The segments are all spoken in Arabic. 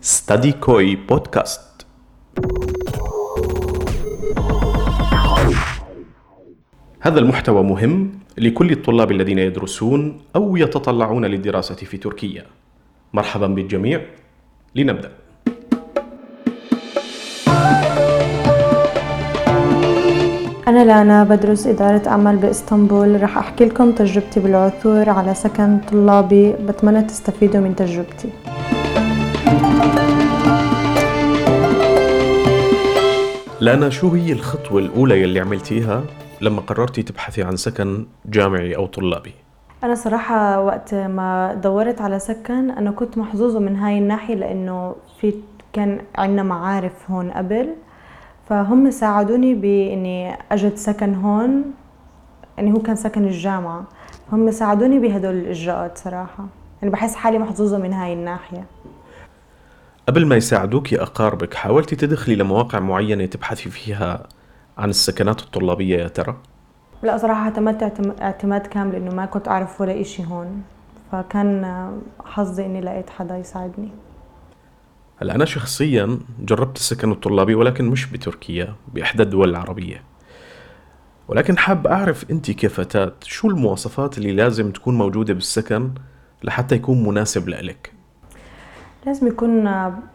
ستادي كوي بودكاست هذا المحتوى مهم لكل الطلاب الذين يدرسون أو يتطلعون للدراسة في تركيا. مرحبا بالجميع. لنبدأ. أنا لانا بدرس إدارة أعمال بإسطنبول. رح أحكي لكم تجربتي بالعثور على سكن طلابي بتمنى تستفيدوا من تجربتي. لانا شو هي الخطوة الأولى يلي عملتيها لما قررتي تبحثي عن سكن جامعي أو طلابي؟ أنا صراحة وقت ما دورت على سكن أنا كنت محظوظة من هاي الناحية لأنه في كان عنا معارف هون قبل فهم ساعدوني بإني أجد سكن هون يعني هو كان سكن الجامعة. هم ساعدوني بهدول الإجراءات صراحة. يعني بحس حالي محظوظة من هاي الناحية. قبل ما يساعدوك أقاربك حاولتي تدخلي لمواقع معينة تبحثي فيها عن السكنات الطلابية يا ترى؟ لا صراحة اعتمدت اعتم- اعتماد كامل إنه ما كنت أعرف ولا إشي هون فكان حظي إني لقيت حدا يساعدني. هلا أنا شخصيا جربت السكن الطلابي ولكن مش بتركيا بإحدى الدول العربية. ولكن حاب أعرف أنت كفتاة شو المواصفات اللي لازم تكون موجودة بالسكن لحتى يكون مناسب لإلك؟ لازم يكون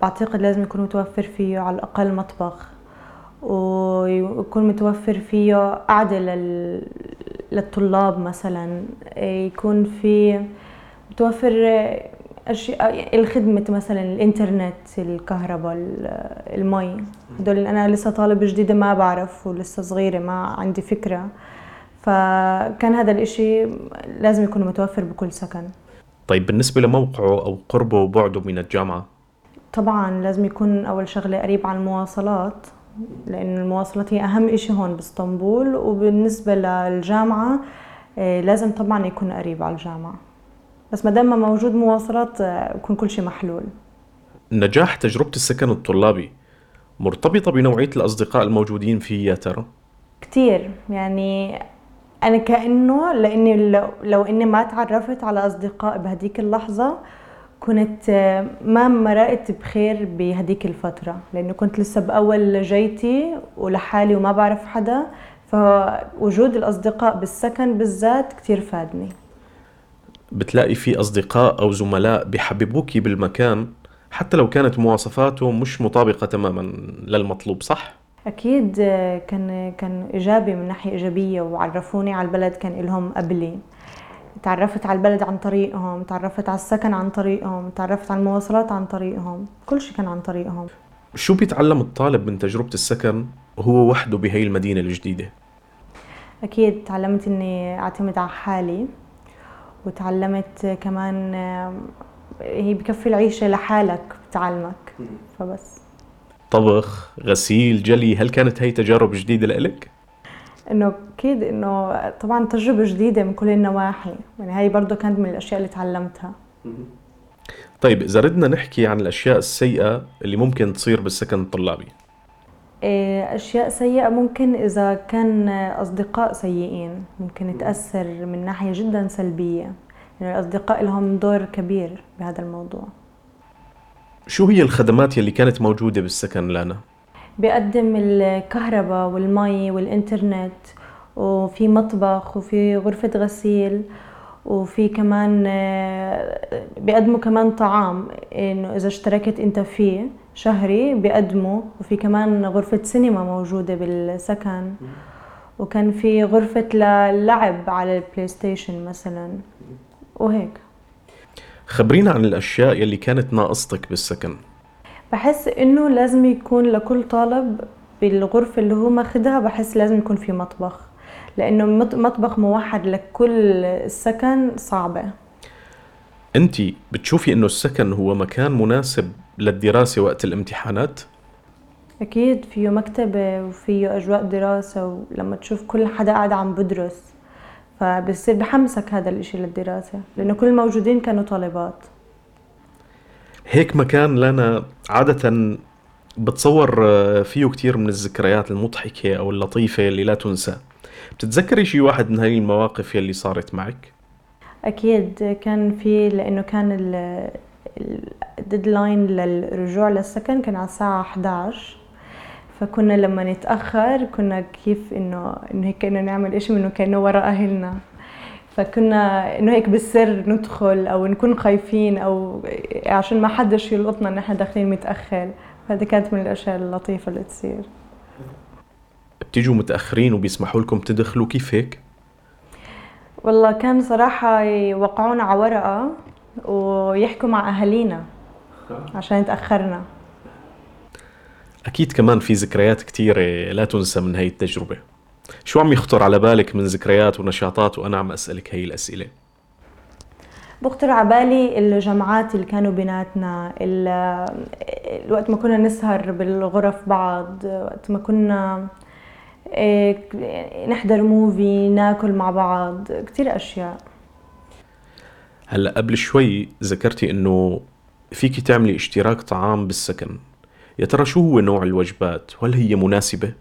بعتقد لازم يكون متوفر فيه على الأقل مطبخ ويكون متوفر فيه قعدة لل... للطلاب مثلا يكون في متوفر أشياء الخدمة مثلا الإنترنت الكهرباء ال- المي. هدول أنا لسه طالبة جديدة ما بعرف ولسه صغيرة ما عندي فكرة. فكان هذا الإشي لازم يكون متوفر بكل سكن. طيب بالنسبة لموقعه أو قربه وبعده من الجامعة؟ طبعا لازم يكون أول شغلة قريب على المواصلات لأن المواصلات هي أهم إشي هون بإسطنبول. وبالنسبة للجامعة آه، لازم طبعا يكون قريب على الجامعة. بس ما دام ما موجود مواصلات آه، يكون كل شيء محلول. نجاح تجربة السكن الطلابي مرتبطة بنوعية الأصدقاء الموجودين فيه يا ترى؟ كتير. يعني أنا كأنه لأني لو, إني ما تعرفت على اصدقاء بهديك اللحظة كنت آه، ما مرقت بخير بهديك الفترة لأنه كنت لسه بأول جيتي ولحالي وما بعرف حدا فوجود الأصدقاء بالسكن بالذات كتير فادني بتلاقي في أصدقاء أو زملاء بيحببوكي بالمكان حتى لو كانت مواصفاته مش مطابقة تماما للمطلوب صح؟ أكيد كان كان إيجابي من ناحية إيجابية وعرفوني على البلد كان لهم قبلي. تعرفت على البلد عن طريقهم تعرفت على السكن عن طريقهم تعرفت على المواصلات عن طريقهم. كل شيء كان عن طريقهم. شو بيتعلم الطالب من تجربة السكن وهو وحده بهي المدينة الجديدة؟ أكيد تعلمت إني أعتمد على حالي وتعلمت كمان هي بكفي العيشة لحالك بتعلمك. فبس. طبخ، غسيل، جلي، هل كانت هي تجارب جديدة لإلك؟ إنه أكيد إنه طبعا تجربة جديدة من كل النواحي يعني هاي برضه كانت من الأشياء اللي تعلمتها. طيب إذا ردنا نحكي عن الأشياء السيئة اللي ممكن تصير بالسكن الطلابي. إيه، أشياء سيئة ممكن إذا كان أصدقاء سيئين ممكن تأثر من ناحية جدا سلبية. يعني الأصدقاء لهم دور كبير بهذا الموضوع. شو هي الخدمات يلي كانت موجودة بالسكن لانا؟ بيقدم الكهرباء والمي والإنترنت وفي مطبخ وفي غرفة غسيل وفي كمان آه، بيقدموا كمان طعام. إنه إذا اشتركت أنت فيه شهري بيقدموا وفي كمان غرفة سينما موجودة بالسكن. وكان في غرفة للعب على ال PlayStation مثلا وهيك. خبرينا عن الأشياء يلي كانت ناقصتك بالسكن. بحس إنه لازم يكون لكل طالب بالغرفة اللي هو ماخدها بحس لازم يكون في مطبخ لأنه مط- مطبخ موحد لكل السكن صعبة. أنت بتشوفي إنه السكن هو مكان مناسب للدراسة وقت الامتحانات؟ أكيد فيه مكتبة وفيه أجواء دراسة ولما تشوف كل حدا قاعد عم بدرس. فبصير بحمسك هذا الإشي للدراسة لأنه كل الموجودين كانوا طالبات. هيك مكان لنا عادة بتصور آه، فيه كتير من الذكريات المضحكة أو اللطيفة اللي لا تنسى. بتتذكري شي واحد من هاي المواقف يلي صارت معك؟ أكيد كان في لأنه كان ال- ال- الديدلاين للرجوع للسكن كان على الساعة 11 فكنا لما نتأخر كنا كيف إنه إنه هيك إنه نعمل إشي إنه كأنه ورا أهلنا. فكنا إنه هيك بالسر ندخل أو نكون خايفين أو عشان ما حدش يلقطنا إن إحنا داخلين متأخر. فهذه كانت من الأشياء اللطيفة اللي تصير. بتيجوا متأخرين وبيسمحوا لكم تدخلوا كيف هيك؟ والله كان صراحة يوقعونا على ورقة ويحكوا مع أهالينا عشان تأخرنا أكيد كمان في ذكريات كتيرة لا تنسى من هاي التجربة. شو عم يخطر على بالك من ذكريات ونشاطات وأنا عم أسألك هاي الأسئلة؟ بخطر على بالي الجمعات اللي كانوا بيناتنا ال- الوقت ما كنا نسهر بالغرف بعض وقت ما كنا إيه، نحضر موفي ناكل مع بعض كتير أشياء. هلأ قبل شوي ذكرتي إنه فيك تعملي اشتراك طعام بالسكن. يا ترى شو هو نوع الوجبات؟ وهل هي مناسبة؟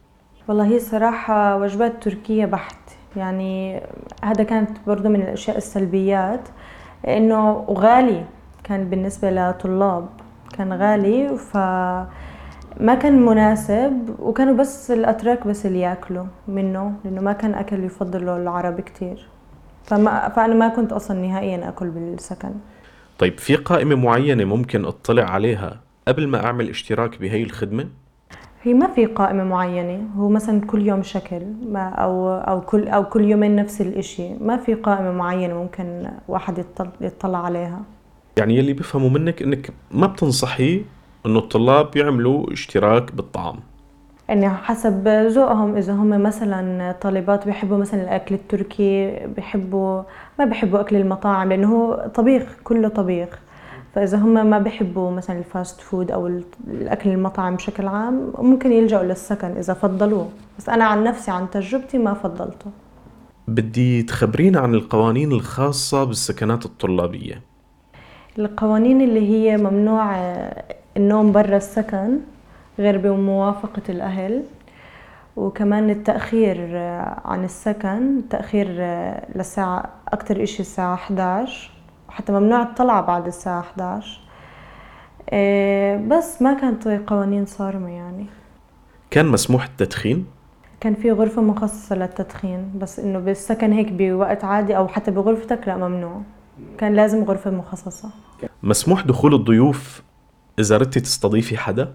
والله هي صراحة وجبات تركية بحت. يعني هذا كانت برضو من الأشياء السلبيات. إنه وغالي كان بالنسبة لطلاب كان غالي فما كان مناسب وكانوا بس الأتراك بس اللي يأكلوا منه لأنه ما كان أكل يفضله العرب كتير. فما فأنا ما كنت أصلا نهائيا أكل بالسكن. طيب في قائمة معينة ممكن أطلع عليها؟ قبل ما أعمل اشتراك بهي الخدمة؟ هي ما في قائمة معينة هو مثلا كل يوم شكل ما أو أو كل أو كل يومين نفس الإشي. ما في قائمة معينة ممكن واحد يطلع, يطلع عليها. يعني يلي بفهموا منك إنك ما بتنصحي إنه الطلاب يعملوا اشتراك بالطعام؟ يعني حسب ذوقهم. إذا هم مثلا طالبات بيحبوا مثلا الأكل التركي بيحبوا ما بيحبوا أكل المطاعم لأنه هو طبيخ كله طبيخ. فإذا هم ما بيحبوا مثلا ال fast food أو ال- الأكل المطاعم بشكل عام ممكن يلجأوا للسكن إذا فضلوه. بس أنا عن نفسي عن تجربتي ما فضلته. بدي تخبرينا عن القوانين الخاصة بالسكنات الطلابية. القوانين اللي هي ممنوع آه، النوم برا السكن غير بموافقة الأهل. وكمان التأخير آه، عن السكن التأخير آه، للساعة أكتر إشي الساعة 11 وحتى ممنوع الطلعة بعد الساعة 11 آه، بس ما كانت قوانين صارمة يعني. كان مسموح التدخين؟ كان في غرفة مخصصة للتدخين بس إنه بالسكن هيك بوقت عادي أو حتى بغرفتك لا ممنوع. كان لازم غرفة مخصصة. مسموح دخول الضيوف إذا ردتي تستضيفي حدا؟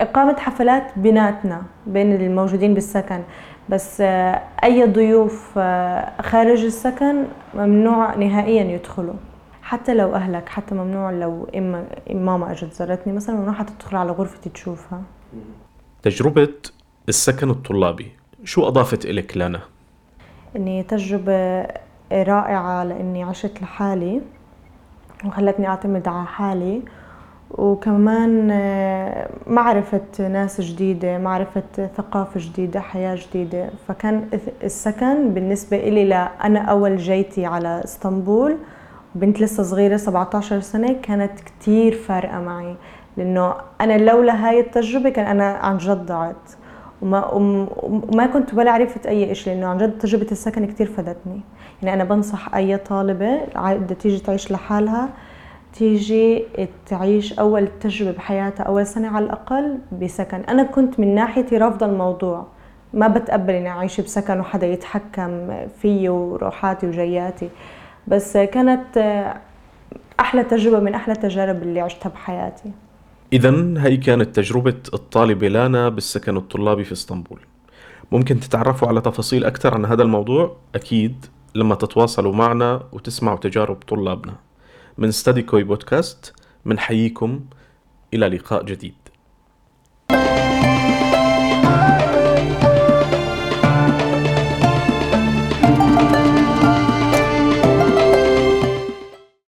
إقامة حفلات بيناتنا بين الموجودين بالسكن. بس آه، أي ضيوف آه، خارج السكن ممنوع نهائيا يدخلوا. حتى لو أهلك حتى ممنوع لو إما ماما أجت زارتني مثلا ممنوع حتى تدخل على غرفتي تشوفها تجربة السكن الطلابي شو أضافت إلك لنا؟ إني تجربة رائعة لإني عشت لحالي وخلتني أعتمد على حالي وكمان آه، معرفة ناس جديدة معرفة ثقافة جديدة حياة جديدة فكان السكن بالنسبة إلي لأنا أول جيتي على إسطنبول بنت لسه صغيرة 17 سنة كانت كتير فارقة معي لأنه أنا لولا هاي التجربة كان أنا عن جد ضعت وما, وم- وما كنت ولا عرفت أي إشي لأنه عن جد تجربة السكن كتير فادتني. يعني أنا بنصح أي طالبة عا- بدها تيجي تعيش لحالها تيجي تعيش أول تجربة بحياتها أول سنة على الأقل بسكن. أنا كنت من ناحيتي رافضة الموضوع. ما بتقبل إني أعيش بسكن وحدا يتحكم فيي وروحاتي وجياتي بس كانت أحلى تجربة من أحلى التجارب اللي عشتها بحياتي. إذا هي كانت تجربة الطالبة لانا بالسكن الطلابي في إسطنبول. ممكن تتعرفوا على تفاصيل أكثر عن هذا الموضوع؟ أكيد لما تتواصلوا معنا وتسمعوا تجارب طلابنا. من ستادي كوي بودكاست منحييكم إلى لقاء جديد.